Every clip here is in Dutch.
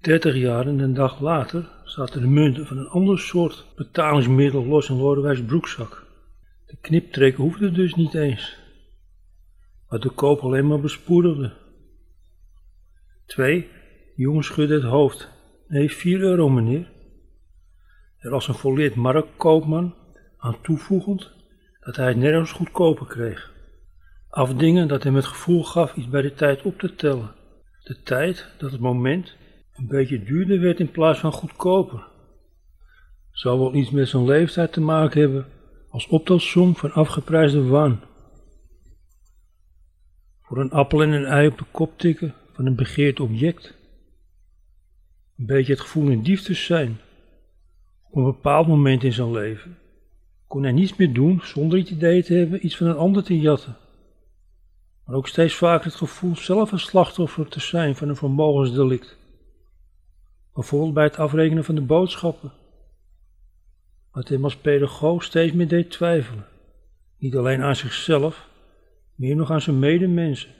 Dertig jaar en een dag later zaten de munten van een ander soort betalingsmiddel los in Lodewijks broekzak. De kniptrekken hoefde dus niet eens, wat de koop alleen maar bespoedigde. Twee, de jongen schudde het hoofd. Nee, vier euro meneer. Er was een volleerd marktkoopman aan toevoegend dat hij het nergens goedkoper kreeg. Afdingen dat hem het gevoel gaf iets bij de tijd op te tellen. De tijd dat het moment een beetje duurder werd in plaats van goedkoper. Zou wel iets met zijn leeftijd te maken hebben als optelsom van afgeprijsde waan. Voor een appel en een ei op de kop tikken van een begeerd object. Een beetje het gevoel een dief te zijn. Op een bepaald moment in zijn leven kon hij niets meer doen zonder het idee te hebben iets van een ander te jatten. Maar ook steeds vaker het gevoel zelf een slachtoffer te zijn van een vermogensdelict. Bijvoorbeeld bij het afrekenen van de boodschappen. Wat hem als pedagoog steeds meer deed twijfelen. Niet alleen aan zichzelf, meer nog aan zijn medemensen.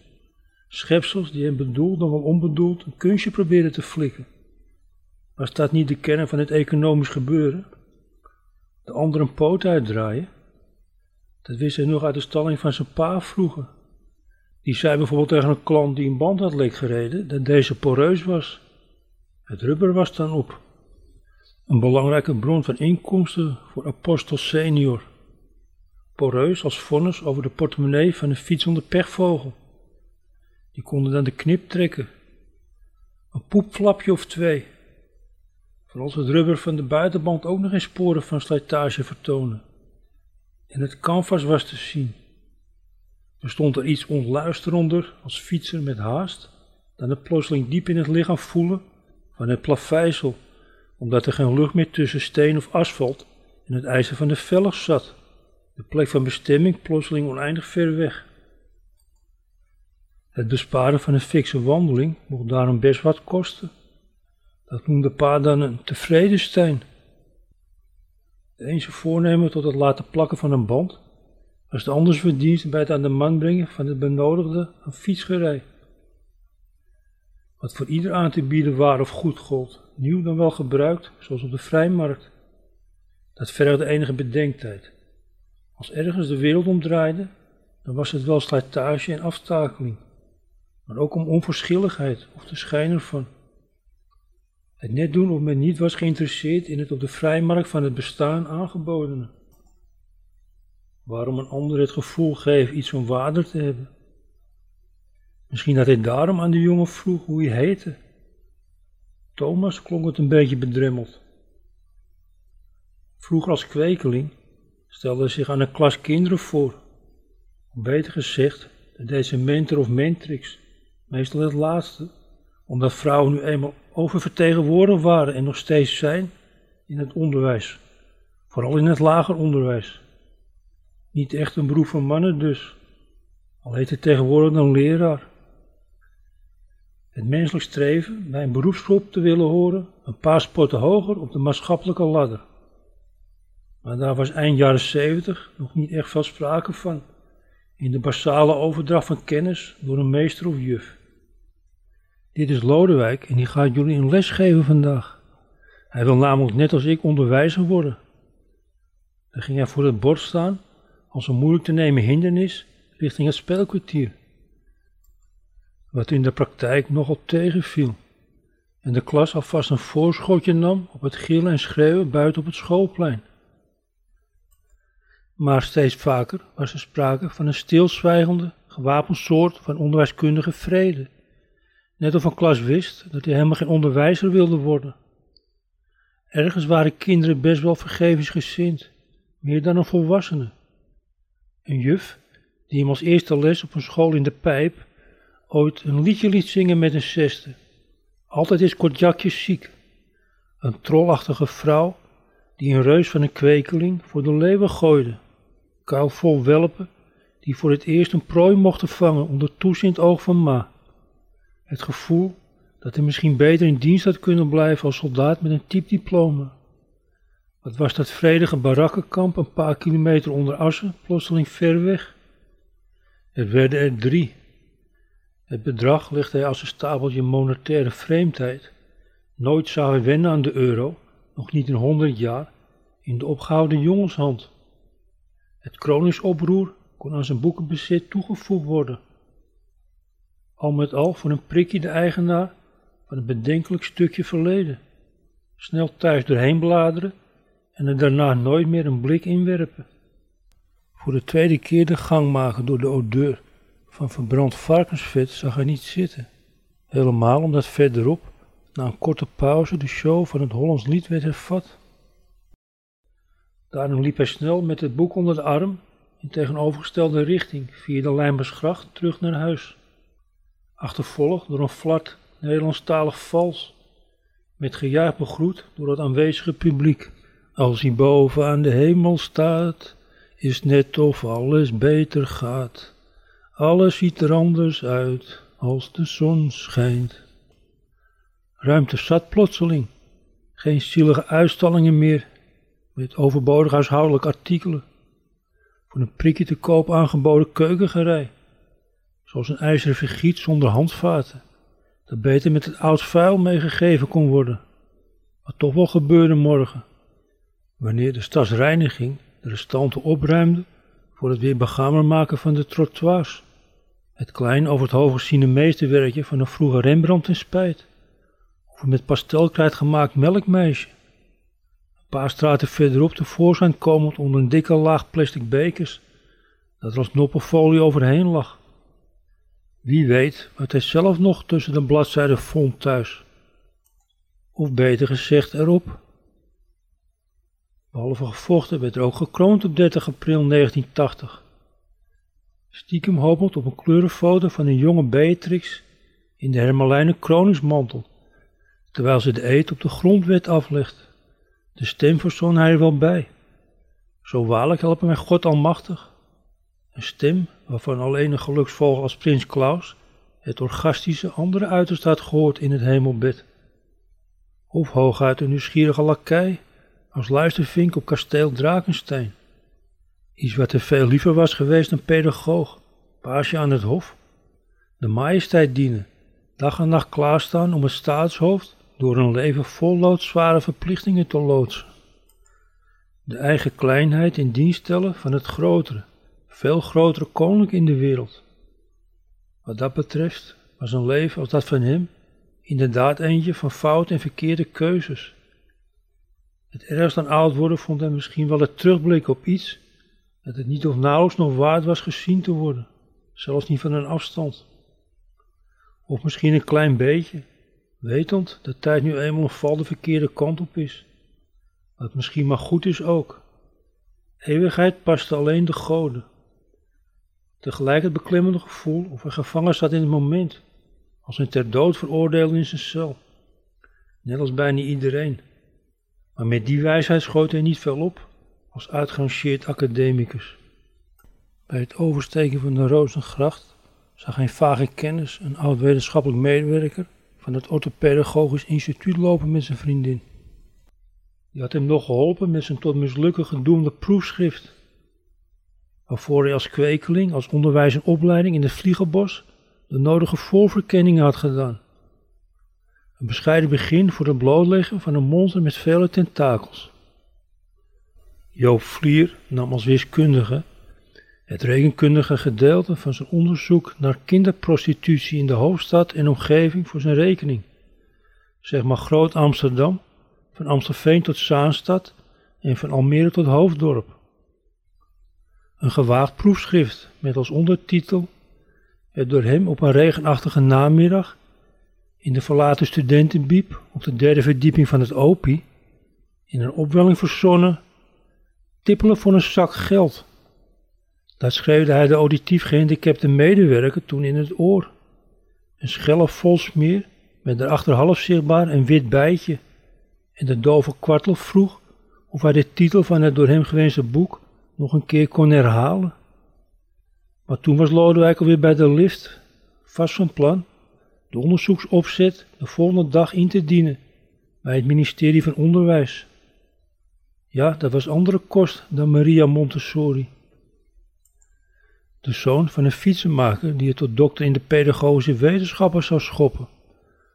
Schepsels die hem bedoeld dan wel onbedoeld een kunstje proberen te flikken. Was dat niet de kern van het economisch gebeuren? De ander een poot uitdraaien? Dat wist hij nog uit de stalling van zijn pa vroeger. Die zei bijvoorbeeld tegen een klant die een band had leek gereden dat deze poreus was. Het rubber was dan op. Een belangrijke bron van inkomsten voor Apostel senior. Poreus als vonnis over de portemonnee van een fietsende pechvogel. Die konden dan de knip trekken. Een poepflapje of twee. Voor als het rubber van de buitenband ook nog geen sporen van slijtage vertonen. En het canvas was te zien. Bestond er iets ontluisteronder als fietser met haast, dan het plotseling diep in het lichaam voelen van het plaveisel, omdat er geen lucht meer tussen steen of asfalt en het ijzer van de velg zat. De plek van bestemming plotseling oneindig ver weg. Het besparen van een fikse wandeling mocht daarom best wat kosten. Dat noemde pa dan een tevredenstein. De een voornemen tot het laten plakken van een band, als de anders verdienst bij het aan de man brengen van het benodigde aan fietsgerij. Wat voor ieder aan te bieden waar of goed gold, nieuw dan wel gebruikt, zoals op de vrijmarkt. Dat vergde enige bedenktijd. Als ergens de wereld omdraaide, dan was het wel slijtage en aftakeling, maar ook om onverschilligheid of de schijn ervan. Het net doen of men niet was geïnteresseerd in het op de vrijmarkt van het bestaan aangebodene. Waarom een ander het gevoel geven iets van waarde te hebben? Misschien dat hij daarom aan de jongen vroeg hoe hij heette. Thomas klonk het een beetje bedremmeld. Vroeger als kwekeling stelde hij zich aan een klas kinderen voor. Of beter gezegd, dat deze mentor of mentrix, meestal het laatste, omdat vrouwen nu eenmaal oververtegenwoordigd waren en nog steeds zijn in het onderwijs, vooral in het lager onderwijs. Niet echt een beroep van mannen dus, al heet het tegenwoordig een leraar. Het menselijk streven bij een beroepsgroep te willen horen, een paar sporten hoger op de maatschappelijke ladder. Maar daar was eind jaren 70 nog niet echt veel sprake van, in de basale overdracht van kennis door een meester of juf. Dit is Lodewijk en die gaat jullie een les geven vandaag. Hij wil namelijk net als ik onderwijzer worden. Dan ging hij voor het bord staan als een moeilijk te nemen hindernis richting het spelkwartier. Wat in de praktijk nogal tegenviel. En de klas alvast een voorschotje nam op het gillen en schreeuwen buiten op het schoolplein. Maar steeds vaker was er sprake van een stilzwijgende, gewapend soort van onderwijskundige vrede Net of een klas wist dat hij helemaal geen onderwijzer wilde worden. Ergens waren kinderen best wel vergevingsgezind, meer dan een volwassene. Een juf, die hem als eerste les op een school in de pijp ooit een liedje liet zingen met een zesde. Altijd is Kortjakjes ziek. Een trolachtige vrouw die een reus van een kwekeling voor de leeuwen gooide. Kuil vol welpen die voor het eerst een prooi mochten vangen onder toezicht oog van ma. Het gevoel dat hij misschien beter in dienst had kunnen blijven als soldaat met een typdiploma. Wat was dat vredige barakkenkamp een paar kilometer onder Assen, plotseling ver weg? Er werden er drie. Het bedrag legde hij als een stapeltje monetaire vreemdheid Nooit zou hij wennen aan de euro, nog niet in honderd jaar, in de opgehouden jongenshand. Het kroningsoproer kon aan zijn boekenbezit toegevoegd worden. Al met al voor een prikje de eigenaar van een bedenkelijk stukje verleden. Snel thuis doorheen bladeren en er daarna nooit meer een blik inwerpen. Voor de tweede keer de gang maken door de odeur van verbrand varkensvet zag hij niet zitten. Helemaal omdat verderop, na een korte pauze, de show van het Hollands lied werd hervat. Daarom liep hij snel met het boek onder de arm in tegenovergestelde richting via de Lijnbersgracht terug naar huis. Achtervolgd door een flat Nederlandstalig vals, met gejuich begroet door het aanwezige publiek. Als hij boven aan de hemel staat, is net of alles beter gaat. Alles ziet er anders uit als de zon schijnt. Ruimte zat plotseling. Geen zielige uitstallingen meer met overbodige huishoudelijke artikelen. Voor een prikje te koop aangeboden keukengerei. Zoals een ijzeren vergiet zonder handvaten. Dat beter met het oud vuil meegegeven kon worden. Wat toch wel gebeurde morgen. Wanneer de stadsreiniging de restanten opruimde voor het weer begamer maken van de trottoirs. Het klein over het hoofd geziene meesterwerkje van een vroege Rembrandt in spijt. Of een met pastelkrijt gemaakt melkmeisje. Een paar straten verderop tevoorschijn komend onder een dikke laag plastic bekers, dat er als noppenfolie overheen lag. Wie weet wat hij zelf nog tussen de bladzijden vond thuis. Of beter gezegd erop. Behalve gevochten werd er ook gekroond op 30 april 1980. Stiekem hopend op een kleurenfoto van een jonge Beatrix in de hermelijnen kroningsmantel, terwijl ze de eet op de grondwet aflegt. De stem verzon hij er wel bij. Zo waarlijk helpen mij God almachtig. Een stem waarvan alleen een geluksvogel als prins Klaus het orgastische andere uiterst had gehoord in het hemelbed. Of hooguit een nieuwsgierige lakij als luistervink op kasteel Drakenstein. Iets wat er veel liever was geweest dan pedagoog, paasje aan het hof. De majesteit dienen, dag en nacht klaarstaan om het staatshoofd door een leven vol loodzware verplichtingen te loodsen. De eigen kleinheid in dienst stellen van het grotere, veel grotere koninklijk in de wereld. Wat dat betreft was een leven als dat van hem inderdaad eentje van fout en verkeerde keuzes. Het ergst aan oud worden vond hij misschien wel het terugblik op iets dat het niet of nauwelijks nog waard was gezien te worden, zelfs niet van een afstand. Of misschien een klein beetje, wetend dat tijd nu eenmaal een val de verkeerde kant op is. Wat misschien maar goed is ook. Eeuwigheid paste alleen de goden. Tegelijk het beklemmende gevoel of hij gevangen zat in het moment, als een ter dood veroordeelde in zijn cel. Net als bijna iedereen. Maar met die wijsheid schoot hij niet veel op als uitgerangeerd academicus. Bij het oversteken van de Rozengracht zag hij vage kennis, een oud wetenschappelijk medewerker van het Orthopedagogisch Instituut lopen met zijn vriendin. Die had hem nog geholpen met zijn tot mislukken gedoemde proefschrift, waarvoor hij als kwekeling, als onderwijs en opleiding in het Vliegenbos de nodige voorverkenningen had gedaan. Een bescheiden begin voor het blootleggen van een monster met vele tentakels. Joop Vlier nam als wiskundige het rekenkundige gedeelte van zijn onderzoek naar kinderprostitutie in de hoofdstad en omgeving voor zijn rekening. Zeg maar Groot Amsterdam, van Amstelveen tot Zaanstad en van Almere tot Hoofddorp. Een gewaagd proefschrift met als ondertitel het door hem op een regenachtige namiddag in de verlaten studentenbiep op de derde verdieping van het OPI in een opwelling verzonnen tippelen voor een zak geld. Dat schreeuwde hij de auditief gehandicapte medewerker toen in het oor. Een schelle volsmeer met daarachter half zichtbaar een wit bijtje. En de dove kwartel vroeg of hij de titel van het door hem gewenste boek nog een keer kon herhalen. Maar toen was Lodewijk alweer bij de lift, vast van plan de onderzoeksopzet de volgende dag in te dienen bij het ministerie van Onderwijs. Ja, dat was andere kost dan Maria Montessori. De zoon van een fietsenmaker die het tot dokter in de pedagogische wetenschappen zou schoppen,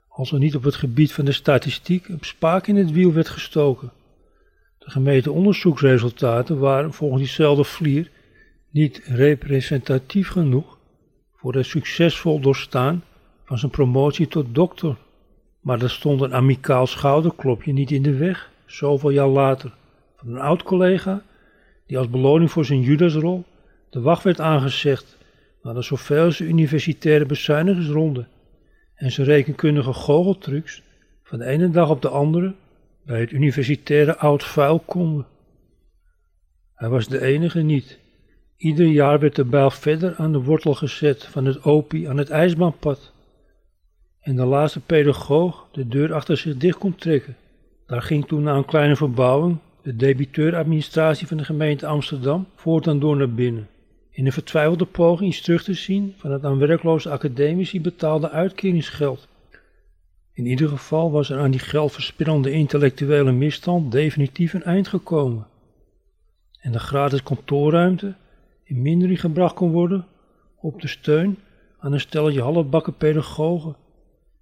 als er niet op het gebied van de statistiek een spaak in het wiel werd gestoken. De gemeten onderzoeksresultaten waren volgens diezelfde Vlier niet representatief genoeg voor het succesvol doorstaan van zijn promotie tot dokter. Maar er stond een amicaal schouderklopje niet in de weg, zoveel jaar later, een oud collega die als beloning voor zijn Judasrol de wacht werd aangezegd naar de zoveelste universitaire bezuinigingsronde en zijn rekenkundige goocheltrucs van de ene dag op de andere bij het universitaire oud vuil konden. Hij was de enige niet. Ieder jaar werd de bijl verder aan de wortel gezet van het opie aan het ijsbaanpad. En de laatste pedagoog de deur achter zich dicht kon trekken. Daar ging toen na een kleine verbouwing de debiteuradministratie van de gemeente Amsterdam voortaan door naar binnen. In een vertwijfelde poging iets terug te zien van het aan werkloze academici betaalde uitkeringsgeld. In ieder geval was er aan die geldverspillende intellectuele misstand definitief een eind gekomen. En de gratis kantoorruimte in mindering gebracht kon worden op de steun aan een stelletje halfbakken pedagogen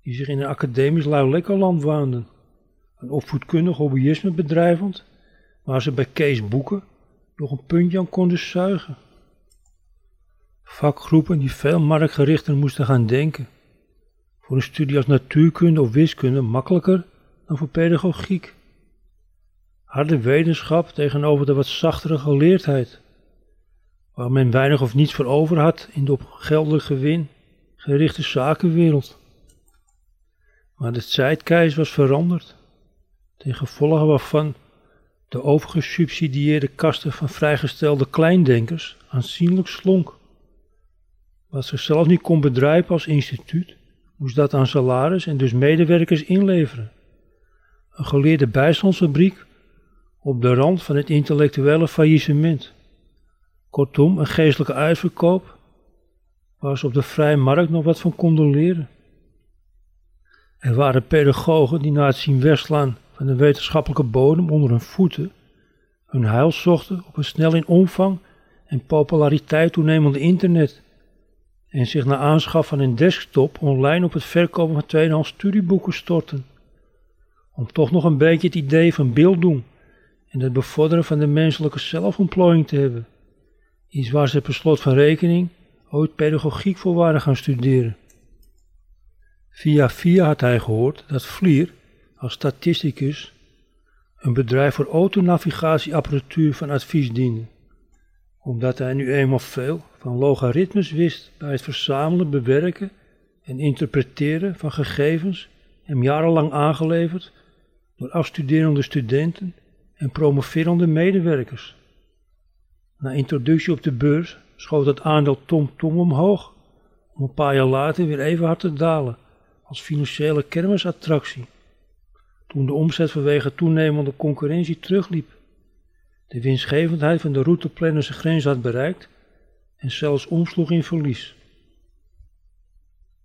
die zich in een academisch luilekkerland waanden. Een opvoedkundig hobbyisme bedrijvend, waar ze bij Kees Boeken nog een puntje aan konden zuigen. Vakgroepen die veel marktgerichter moesten gaan denken. Voor een studie als natuurkunde of wiskunde makkelijker dan voor pedagogiek. Harde wetenschap tegenover de wat zachtere geleerdheid, waar men weinig of niets voor over had in de op geldelijk gewin gerichte zakenwereld. Maar de tijdkeis was veranderd, ten gevolge waarvan de overgesubsidieerde kasten van vrijgestelde kleindenkers aanzienlijk slonk. Wat zichzelf niet kon bedrijven als instituut, moest dat aan salaris en dus medewerkers inleveren. Een geleerde bijstandsfabriek op de rand van het intellectuele faillissement. Kortom, een geestelijke uitverkoop waar ze op de vrije markt nog wat van konden leren. Er waren pedagogen die na het zien wegslaan van de wetenschappelijke bodem onder hun voeten hun heil zochten op een snel in omvang en populariteit toenemende internet en zich na aanschaf van een desktop online op het verkopen van tweedehands studieboeken storten. Om toch nog een beetje het idee van beelddoen en het bevorderen van de menselijke zelfontplooiing te hebben. Iets waar ze per slot van rekening ooit pedagogiek voor waren gaan studeren. Via via had hij gehoord dat Vlier als statisticus een bedrijf voor autonavigatieapparatuur van advies diende omdat hij nu eenmaal veel van logaritmes wist bij het verzamelen, bewerken en interpreteren van gegevens, hem jarenlang aangeleverd door afstuderende studenten en promoverende medewerkers. Na introductie op de beurs schoot het aandeel Tom Tom omhoog, om een paar jaar later weer even hard te dalen als financiële kermisattractie, toen de omzet vanwege toenemende concurrentie terugliep de winstgevendheid van de routeplanner zijn grens had bereikt en zelfs omsloeg in verlies.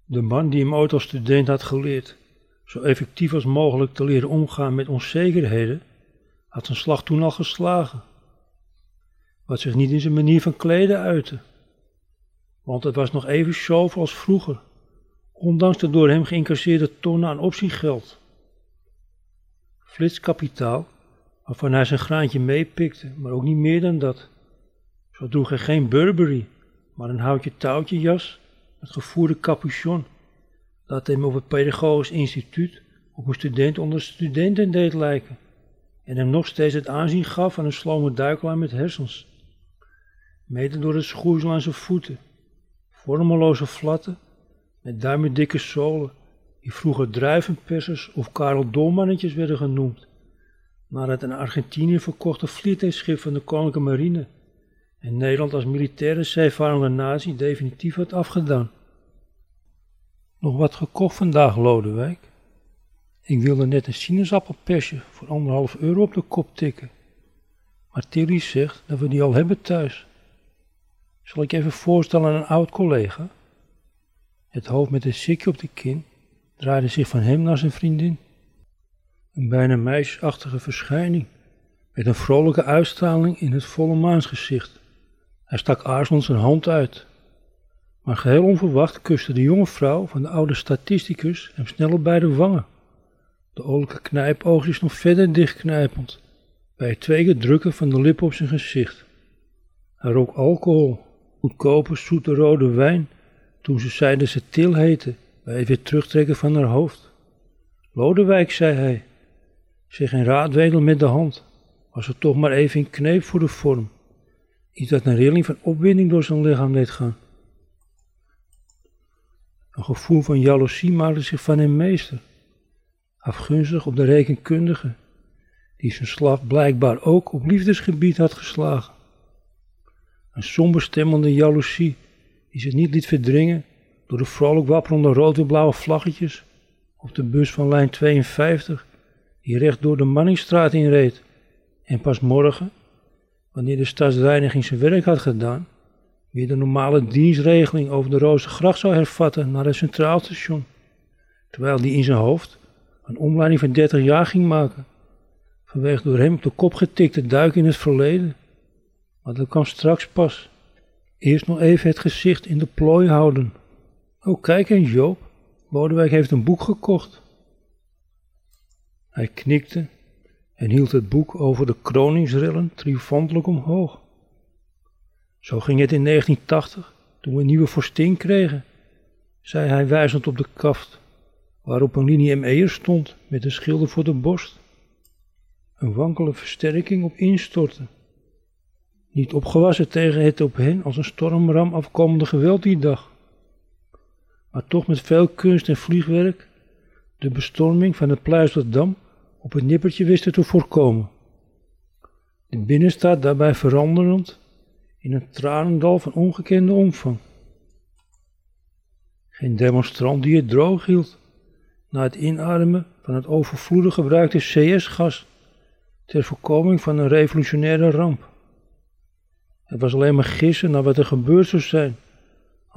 De man die hem ooit als student had geleerd zo effectief als mogelijk te leren omgaan met onzekerheden, had zijn slag toen al geslagen. Wat zich niet in zijn manier van kleden uitte. Want het was nog even show als vroeger, ondanks de door hem geïncasseerde tonnen aan optiegeld. Flitskapitaal waarvan hij zijn graantje meepikte, maar ook niet meer dan dat. Zo droeg hij geen Burberry, maar een houtje touwtje jas met gevoerde capuchon, dat hem op het pedagogisch instituut op een student onder studenten deed lijken en hem nog steeds het aanzien gaf van een slome duikelaar met hersens. Mede door het schoeisel aan zijn voeten, vormeloze flatten met duimen dikke zolen, die vroeger druivenpersers of Karel Dolmannetjes werden genoemd maar het een Argentinië verkochte vliegtuigschip van de Koninklijke Marine en Nederland als militaire zeevarende natie definitief had afgedaan. Nog wat gekocht vandaag, Lodewijk? Ik wilde net een sinaasappelpersje voor anderhalf euro op de kop tikken. Maar Tilly zegt dat we die al hebben thuis. Zal ik even voorstellen aan een oud collega? Het hoofd met een sikje op de kin draaide zich van hem naar zijn vriendin. Een bijna meisjesachtige verschijning, met een vrolijke uitstraling in het volle maansgezicht. Hij stak aarzelend zijn hand uit. Maar geheel onverwacht kuste de jonge vrouw van de oude statisticus hem snel op beide wangen. De olijke knijpoogjes nog verder dichtknijpend, bij het twee keer drukken van de lip op zijn gezicht. Hij rook alcohol, goedkope zoete rode wijn, toen ze zei dat ze Til heette, weer terugtrekken van haar hoofd. Lodewijk, zei hij, zeg geen raadwedel met de hand, was er toch maar even in kneep voor de vorm. Iets dat een rilling van opwinding door zijn lichaam deed gaan. Een gevoel van jaloezie maakte zich van hem meester, afgunstig op de rekenkundige, die zijn slag blijkbaar ook op liefdesgebied had geslagen. Een somberstemmende jaloezie die zich niet liet verdringen door de vrolijk wapperende rood en blauwe vlaggetjes op de bus van lijn 52 die recht door de Manningstraat inreed en pas morgen, wanneer de stadsreiniging zijn werk had gedaan, weer de normale dienstregeling over de Rozengracht zou hervatten naar het Centraal Station, terwijl die in zijn hoofd een omleiding van 30 jaar ging maken, vanwege door hem op de kop getikte duik in het verleden. Maar dat kwam straks pas. Eerst nog even het gezicht in de plooi houden. Oh, kijk eens Joop, Bodewijk heeft een boek gekocht. Hij knikte en hield het boek over de kroningsrillen triomfantelijk omhoog. Zo ging het in 1980, toen we een nieuwe vorstin kregen, zei hij wijzend op de kaft, waarop een linie ME'er stond met een schilder voor de borst. Een wankele versterking op instorten. Niet opgewassen tegen het op hen als een stormram afkomende geweld die dag. Maar toch met veel kunst en vliegwerk de bestorming van het Pluisterdam op het nippertje wisten te voorkomen. De binnenstad daarbij veranderend in een tranendal van ongekende omvang. Geen demonstrant die het droog hield na het inademen van het overvloedig gebruikte CS-gas ter voorkoming van een revolutionaire ramp. Het was alleen maar gissen naar wat er gebeurd zou zijn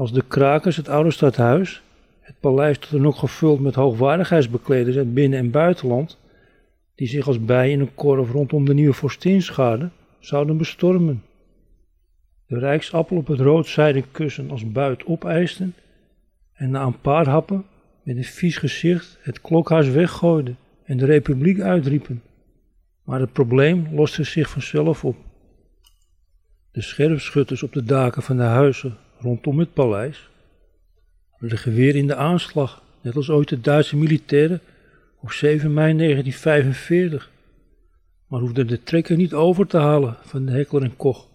als de krakers het oude stadhuis, het paleis tot dan ook gevuld met hoogwaardigheidsbekleders uit binnen- en buitenland, die zich als bijen in een korf rondom de nieuwe vorstin schaarden, zouden bestormen. De rijksappel op het roodzijden kussen als buit opeisten en na een paar happen met een vies gezicht het klokhuis weggooiden en de republiek uitriepen. Maar het probleem loste zich vanzelf op. De scherpschutters op de daken van de huizen rondom het paleis. Hadden de geweer in de aanslag, net als ooit de Duitse militairen op 7 mei 1945, maar hoefden de trekker niet over te halen van de Hekler en Koch,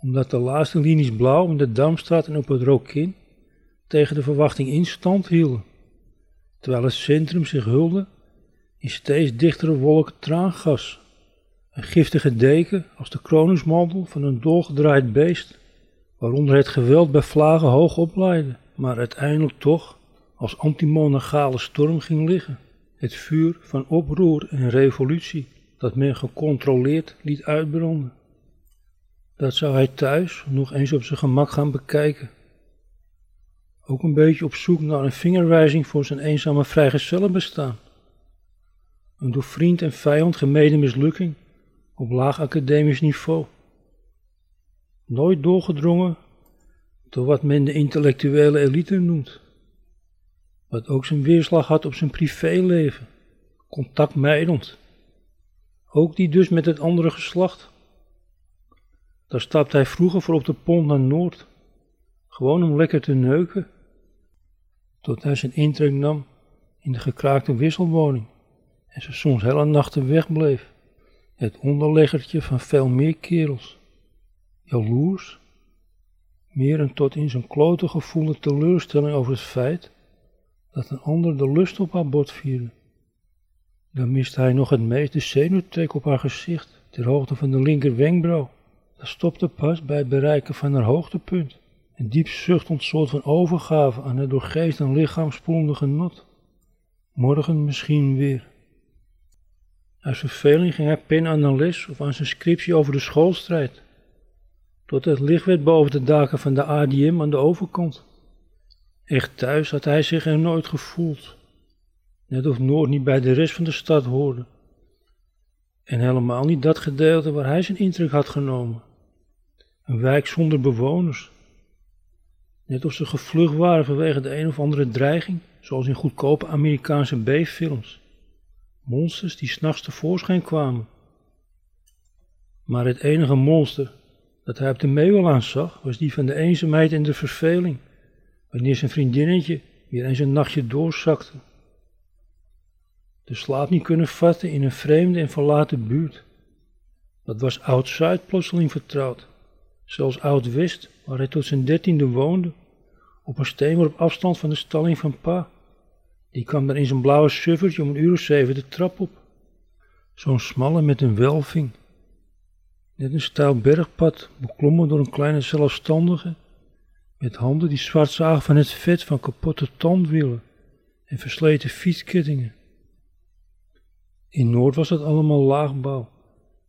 omdat de laatste linies blauw in de Damstraat en op het Rokin tegen de verwachting in stand hielden, terwijl het centrum zich hulde in steeds dichtere wolken traangas, een giftige deken als de kroningsmantel van een doorgedraaid beest, waaronder het geweld bij vlagen hoog oplaaide, maar uiteindelijk toch als antimonagale storm ging liggen. Het vuur van oproer en revolutie dat men gecontroleerd liet uitbranden. Dat zou hij thuis nog eens op zijn gemak gaan bekijken. Ook een beetje op zoek naar een vingerwijzing voor zijn eenzame vrijgezellenbestaan. Een door vriend en vijand gemeden mislukking op laag academisch niveau. Nooit doorgedrongen door wat men de intellectuele elite noemt. Wat ook zijn weerslag had op zijn privéleven, contactmijdend. Ook die dus met het andere geslacht. Daar stapte hij vroeger voor op de pont naar Noord, gewoon om lekker te neuken, tot hij zijn intrek nam in de gekraakte wisselwoning en ze soms hele nachten wegbleef. Het onderleggertje van veel meer kerels. Jaloers, meer een tot in zijn klote gevoelde teleurstelling over het feit dat een ander de lust op haar bord vierde. Dan miste hij nog het meest de zenuwtrek op haar gezicht, ter hoogte van de linker wenkbrauw. Dat stopte pas bij het bereiken van haar hoogtepunt. Een diep zuchtend soort van overgave aan het door geest en lichaam spoelende genot. Morgen misschien weer. Uit verveling ging hij pen aan de les of aan zijn scriptie over de schoolstrijd. Tot het licht werd boven de daken van de ADM aan de overkant. Echt thuis had hij zich er nooit gevoeld. Net of Noord niet bij de rest van de stad hoorde. En helemaal niet dat gedeelte waar hij zijn intrek had genomen. Een wijk zonder bewoners. Net of ze gevlucht waren vanwege de een of andere dreiging, zoals in goedkope Amerikaanse B-films. Monsters die s'nachts tevoorschijn kwamen. Maar het enige monster dat hij op de meeuwelaan zag, was die van de eenzaamheid en de verveling, wanneer zijn vriendinnetje weer eens een nachtje doorzakte. De slaap niet kunnen vatten in een vreemde en verlaten buurt. Dat was Oud-Zuid plotseling vertrouwd. Zelfs Oud-West, waar hij tot zijn dertiende woonde, op een steenworp afstand van de stalling van pa. Die kwam daar in zijn blauwe suffertje om een uur of zeven de trap op. Zo'n smalle met een welving. Net een stijl bergpad, beklommen door een kleine zelfstandige, met handen die zwart zagen van het vet van kapotte tandwielen en versleten fietskettingen. In Noord was het allemaal laagbouw,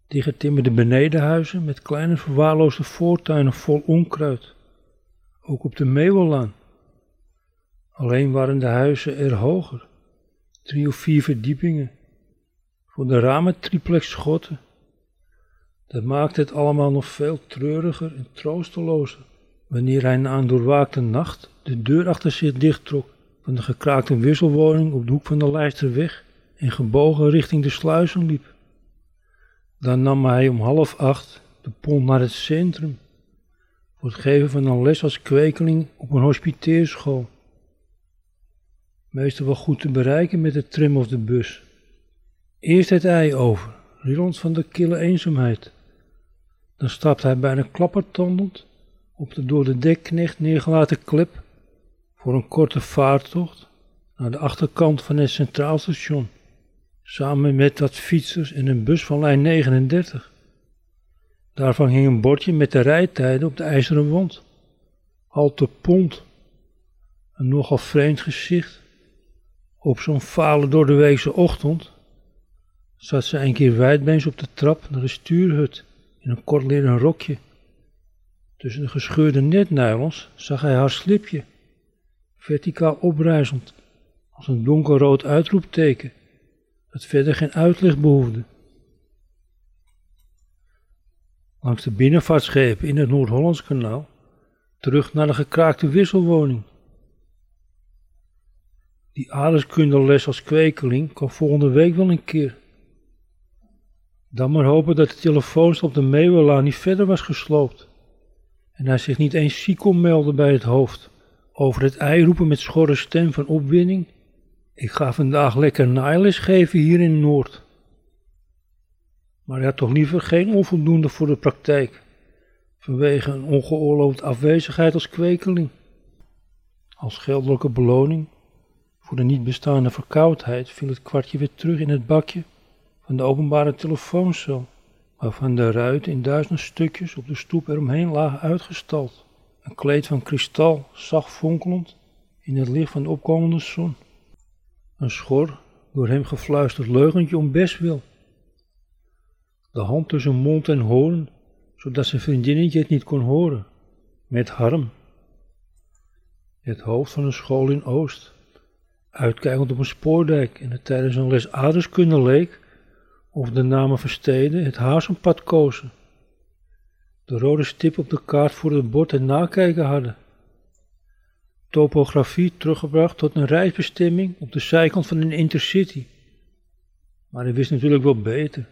dichtgetimmerde benedenhuizen met kleine verwaarloosde voortuinen vol onkruid. Ook op de Meeuwelaan. Alleen waren de huizen er hoger, drie of vier verdiepingen, voor de ramen triplex schotten. Dat maakte het allemaal nog veel treuriger en troostelozer wanneer hij na een doorwaakte nacht de deur achter zich dichttrok van de gekraakte wisselwoning op de hoek van de Lijsterweg en gebogen richting de sluizen liep. Dan nam hij om half acht de pont naar het centrum voor het geven van een les als kwekeling op een hospiteerschool. Meestal wel goed te bereiken met de tram of de bus. Eerst het ei over, rillend van de kille eenzaamheid. Dan stapt hij bijna klappertandend op de door de dekknecht neergelaten klep voor een korte vaartocht naar de achterkant van het centraal station, samen met wat fietsers en een bus van lijn 39. Daarvan hing een bordje met de rijtijden op de ijzeren wand. Halte Pont. Een nogal vreemd gezicht. Op zo'n fale door de weekse ochtend zat ze een keer wijdbeens op de trap naar de stuurhut in een kort leren rokje. Tussen de gescheurde netnylons zag hij haar slipje, verticaal oprijzend, als een donkerrood uitroepteken, dat verder geen uitleg behoefde. Langs de binnenvaartschepen in het Noord-Hollands kanaal, terug naar de gekraakte wisselwoning. Die aardeskundeles als kwekeling kan volgende week wel een keer. Dan maar hopen dat de telefoonstel op de Meeuwelaan niet verder was gesloopt. En hij zich niet eens ziek kon melden bij het hoofd. Over het ei roepen met schorre stem van opwinding. Ik ga vandaag lekker naailes geven hier in Noord. Maar hij had toch liever geen onvoldoende voor de praktijk. Vanwege een ongeoorloofd afwezigheid als kwekeling. Als geldelijke beloning voor de niet bestaande verkoudheid viel het kwartje weer terug in het bakje van de openbare telefooncel, waarvan de ruiten in duizend stukjes op de stoep eromheen lagen uitgestald. Een kleed van kristal, zacht fonkelend in het licht van de opkomende zon. Een schor, door hem gefluisterd leugentje om bestwil. De hand tussen mond en hoorn, zodat zijn vriendinnetje het niet kon horen, met harm. Het hoofd van een school in Oost, uitkijkend op een spoordijk en het tijdens een les aardeskunde leek of de namen versteden het hazenpad kozen. De rode stip op de kaart voor het bord en nakijken hadden. Topografie teruggebracht tot een reisbestemming op de zijkant van een intercity. Maar hij wist natuurlijk wel beter.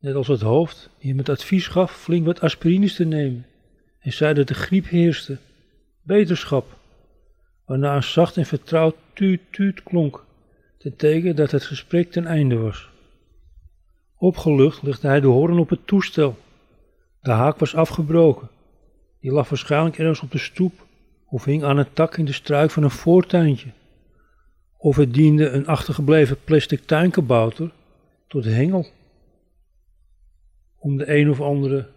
Net als het hoofd, die hem het advies gaf flink wat aspirines te nemen. En zei dat de griep heerste. Beterschap. Waarna een zacht en vertrouwd tuut tuut klonk. Ten teken dat het gesprek ten einde was. Opgelucht legde hij de hoorn op het toestel. De haak was afgebroken. Die lag waarschijnlijk ergens op de stoep of hing aan een tak in de struik van een voortuintje. Of het diende een achtergebleven plastic tuinkabouter tot hengel. Om de een of andere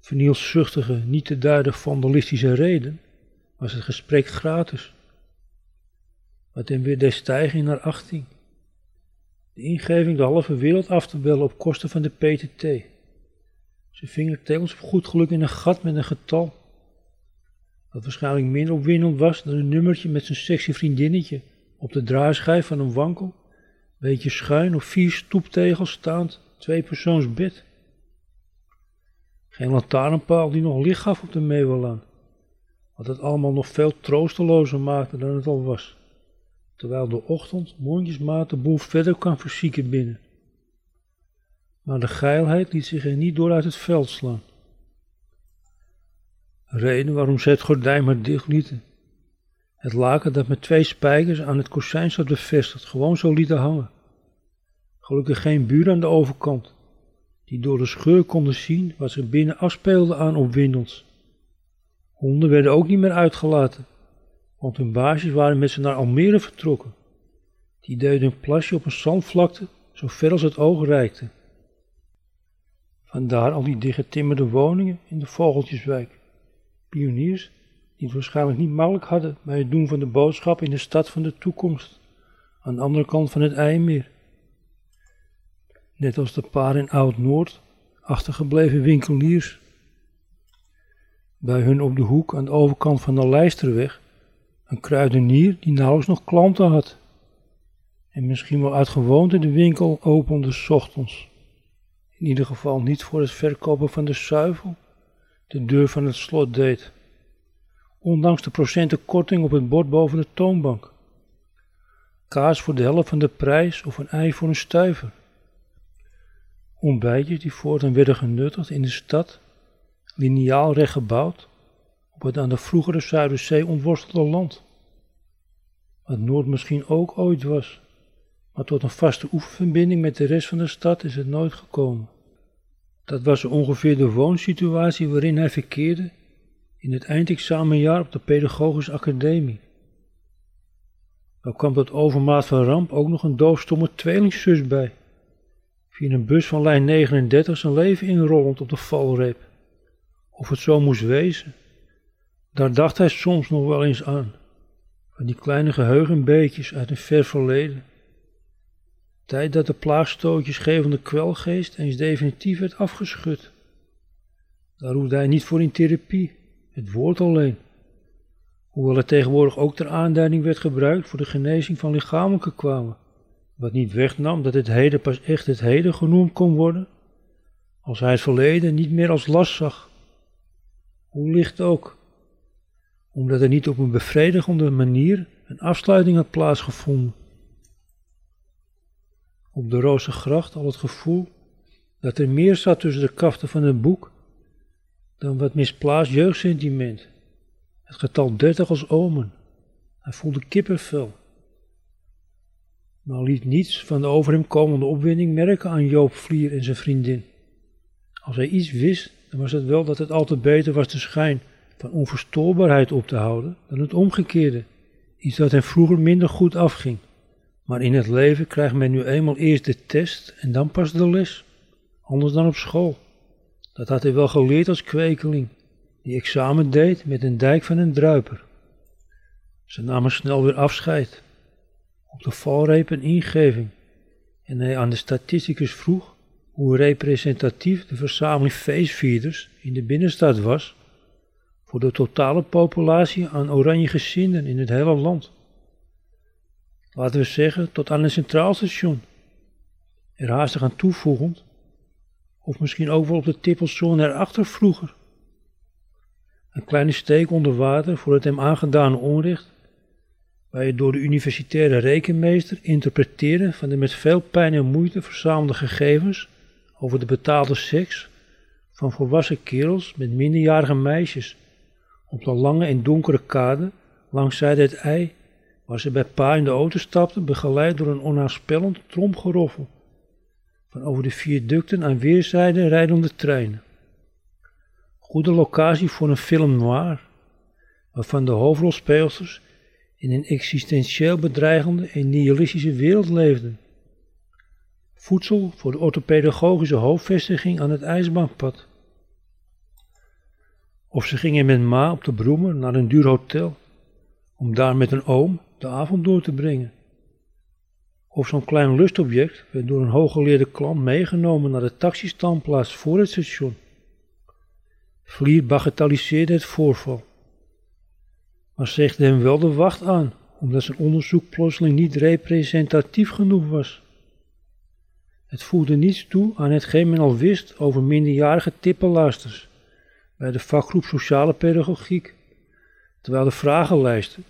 vernielzuchtige, niet te duiden vandalistische reden was het gesprek gratis. Wat hem weer deed stijgen naar 18 de ingeving de halve wereld af te bellen op kosten van de PTT. Ze ving telkens op goed geluk in een gat met een getal. Dat waarschijnlijk minder opwindend was dan een nummertje met zijn sexy vriendinnetje op de draaischijf van een wankel, beetje schuin op vier stoeptegels staand, twee persoons. Geen lantaarnpaal die nog licht gaf op de Meeuwelaan. wat het allemaal nog veel troostelozer maakte dan het al was, terwijl de ochtend mondjesmaat de boel verder kan verzieken binnen. Maar de geilheid liet zich er niet door uit het veld slaan. Reden waarom ze het gordijn maar dicht lieten. Het laken dat met twee spijkers aan het kozijn zat bevestigd, gewoon zo lieten hangen. Gelukkig geen buur aan de overkant, die door de scheur konden zien wat zich binnen afspeelde aan opwindels. Honden werden ook niet meer uitgelaten, want hun baasjes waren met ze naar Almere vertrokken. Die deden een plasje op een zandvlakte zo ver als het oog reikte. Vandaar al die dichtgetimmerde woningen in de Vogeltjeswijk. Pioniers die het waarschijnlijk niet makkelijk hadden bij het doen van de boodschap in de stad van de toekomst, aan de andere kant van het IJmeer. Net als de paar in Oud-Noord, achtergebleven winkeliers. Bij hun op de hoek aan de overkant van de Lijsterweg, een kruidenier die nauwelijks nog klanten had. En misschien wel uit gewoonte de winkel opende s ochtends. In ieder geval niet voor het verkopen van de zuivel, de deur van het slot deed ondanks de procenten korting op het bord boven de toonbank. Kaas voor de helft van de prijs of een ei voor een stuiver. Ontbijtjes die voortaan werden genuttigd in de stad, lineaal recht gebouwd, op het aan de vroegere Zuiderzee ontworstelde land. Wat Noord misschien ook ooit was, maar tot een vaste oefenverbinding met de rest van de stad is het nooit gekomen. Dat was ongeveer de woonsituatie waarin hij verkeerde in het eindexamenjaar op de Pedagogische Academie. Er kwam tot overmaat van ramp ook nog een doofstomme tweelingzus bij, via een bus van lijn 39 zijn leven inrollend op de valreep. Of het zo moest wezen, daar dacht hij soms nog wel eens aan, van die kleine geheugenbeetjes uit een ver verleden. Tijd dat de plaagstootjes gevende kwelgeest eens definitief werd afgeschud. Daar hoefde hij niet voor in therapie het woord alleen. Hoewel het tegenwoordig ook ter aanduiding werd gebruikt voor de genezing van lichamelijke kwamen, wat niet wegnam dat het heden pas echt het heden genoemd kon worden, als hij het verleden niet meer als last zag. Hoe licht ook, omdat er niet op een bevredigende manier een afsluiting had plaatsgevonden. Op de roze gracht al het gevoel dat er meer zat tussen de kaften van het boek dan wat misplaatst jeugdsentiment. Het getal 30 als omen. Hij voelde kippenvel. Maar liet niets van de over hem komende opwinding merken aan Joop Vlier en zijn vriendin. Als hij iets wist, dan was het wel dat het altijd beter was de schijn van onverstoorbaarheid op te houden dan het omgekeerde. Iets dat hem vroeger minder goed afging. Maar in het leven krijgt men nu eenmaal eerst de test en dan pas de les. Anders dan op school. Dat had hij wel geleerd als kwekeling, die examen deed met een dijk van een druiper. Ze namen snel weer afscheid. Op de valreep een ingeving. En hij aan de statisticus vroeg hoe representatief de verzameling feestvierders in de binnenstad was voor de totale populatie aan oranje gezinden in het hele land. Laten we zeggen tot aan het centraal station. Er haastig aan toevoegend of misschien ook wel op de tippelzone erachter vroeger. Een kleine steek onder water voor het hem aangedane onrecht, waar je door de universitaire rekenmeester interpreteren van de met veel pijn en moeite verzamelde gegevens over de betaalde seks van volwassen kerels met minderjarige meisjes op de lange en donkere kade langs zijde het ei, waar ze bij pa in de auto stapten, begeleid door een onnaspellend tromgeroffel van over de viaducten aan weerszijden rijdende treinen. Goede locatie voor een film noir, waarvan de hoofdrolspeelsters in een existentieel bedreigende en nihilistische wereld leefden. Voedsel voor de orthopedagogische hoofdvestiging aan het ijsbaanpad. Of ze gingen met ma op de broemer naar een duur hotel, om daar met een oom de avond door te brengen. Of zo'n klein lustobject werd door een hooggeleerde klant meegenomen naar de taxistandplaats voor het station. Vlier bagatelliseerde het voorval, maar zegde hem wel de wacht aan, omdat zijn onderzoek plotseling niet representatief genoeg was. Het voegde niets toe aan hetgeen men al wist over minderjarige tippenluisters bij de vakgroep Sociale Pedagogiek, terwijl de vragenlijsten,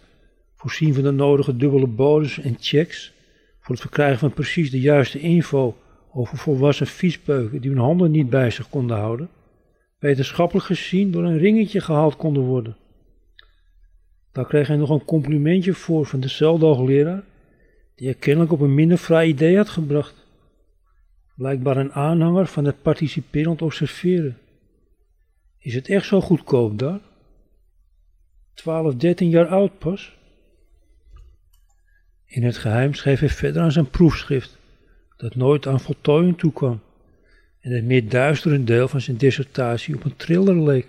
voorzien van de nodige dubbele bodems en checks, voor het verkrijgen van precies de juiste info over volwassen viespeuken die hun handen niet bij zich konden houden, wetenschappelijk gezien door een ringetje gehaald konden worden. Daar kreeg hij nog een complimentje voor van dezelfde hoogleraar, die hij kennelijk op een minder vrij idee had gebracht. Blijkbaar een aanhanger van het participerend observeren. Is het echt zo goedkoop daar? 12, 13 jaar oud pas? In het geheim schreef hij verder aan zijn proefschrift, dat nooit aan voltooiing toekwam, en het meer duistere deel van zijn dissertatie op een triller leek.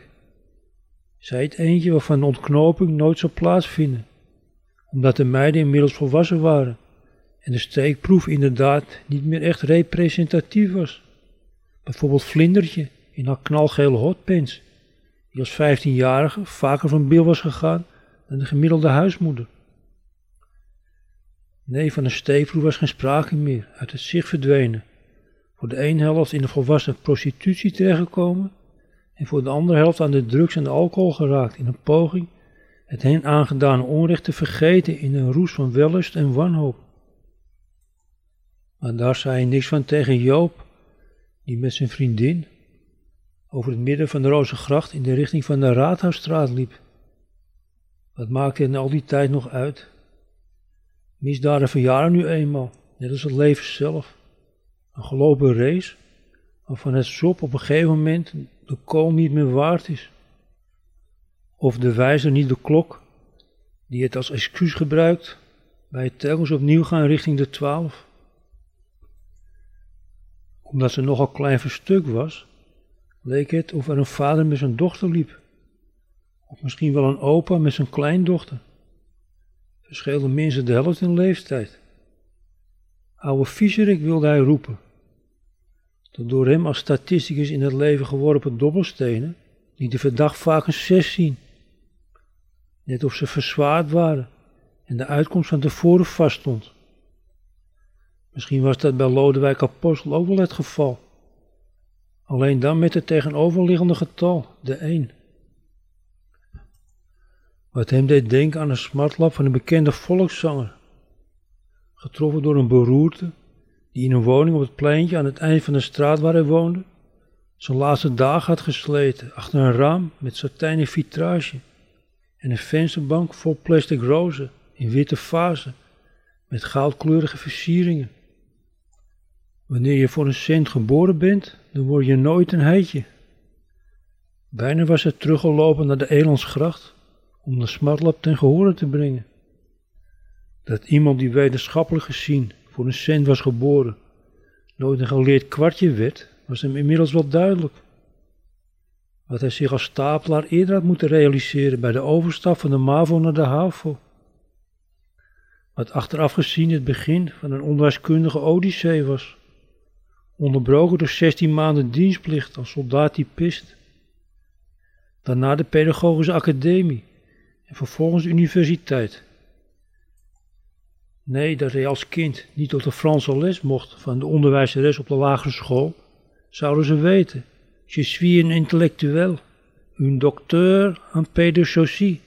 Zij het eentje waarvan de ontknoping nooit zou plaatsvinden, omdat de meiden inmiddels volwassen waren en de steekproef inderdaad niet meer echt representatief was. Bijvoorbeeld Vlindertje in haar knalgele hotpants, die als 15-jarige vaker van bil was gegaan dan de gemiddelde huismoeder. Nee, van een steekproef was geen sprake meer, uit het zicht verdwenen. Voor de ene helft in de volwassen prostitutie terechtgekomen en voor de andere helft aan de drugs en de alcohol geraakt in een poging het hen aangedane onrecht te vergeten in een roes van wellust en wanhoop. Maar daar zei hij niks van tegen Joop, die met zijn vriendin over het midden van de Rozengracht in de richting van de Raadhuisstraat liep. Wat maakte in al die tijd nog uit? Misdaden verjaren nu eenmaal, net als het leven zelf. Een gelopen race, waarvan het sop op een gegeven moment de kool niet meer waard is. Of de wijzer niet de klok, die het als excuus gebruikt bij het telkens opnieuw gaan richting de twaalf. Omdat ze nogal klein verstuk was, leek het of er een vader met zijn dochter liep. Of misschien wel een opa met zijn kleindochter. Verschilde minstens de helft in leeftijd. Oude viezerik wilde hij roepen. De door hem als statisticus in het leven geworpen dobbelstenen die de verdacht vaak een zes zien. Net of ze verzwaard waren en de uitkomst van tevoren vaststond. Misschien was dat bij Lodewijk Apostel ook wel het geval. Alleen dan met het tegenoverliggende getal, de 1. Wat hem deed denken aan een smartlap van een bekende volkszanger. Getroffen door een beroerte, die in een woning op het pleintje aan het eind van de straat waar hij woonde, zijn laatste dag had gesleten achter een raam met satijnen vitrage en een vensterbank vol plastic rozen in witte vazen met goudkleurige versieringen. Wanneer je voor een cent geboren bent, dan word je nooit een heitje. Bijna was hij teruggelopen naar de Elandsgracht om de smartlap ten gehore te brengen. Dat iemand die wetenschappelijk gezien voor een cent was geboren, nooit een geleerd kwartje werd, was hem inmiddels wel duidelijk. Wat hij zich als stapelaar eerder had moeten realiseren bij de overstap van de MAVO naar de HAVO. Wat achteraf gezien het begin van een onwijskundige odyssee was onderbroken door 16 maanden dienstplicht als soldaat-typist. Daarna de pedagogische academie en vervolgens de universiteit. Nee, dat hij als kind niet tot de Franse les mocht van de onderwijzeres op de lagere school, zouden ze weten. Je suis een intellectueel, een docteur en pédagogie.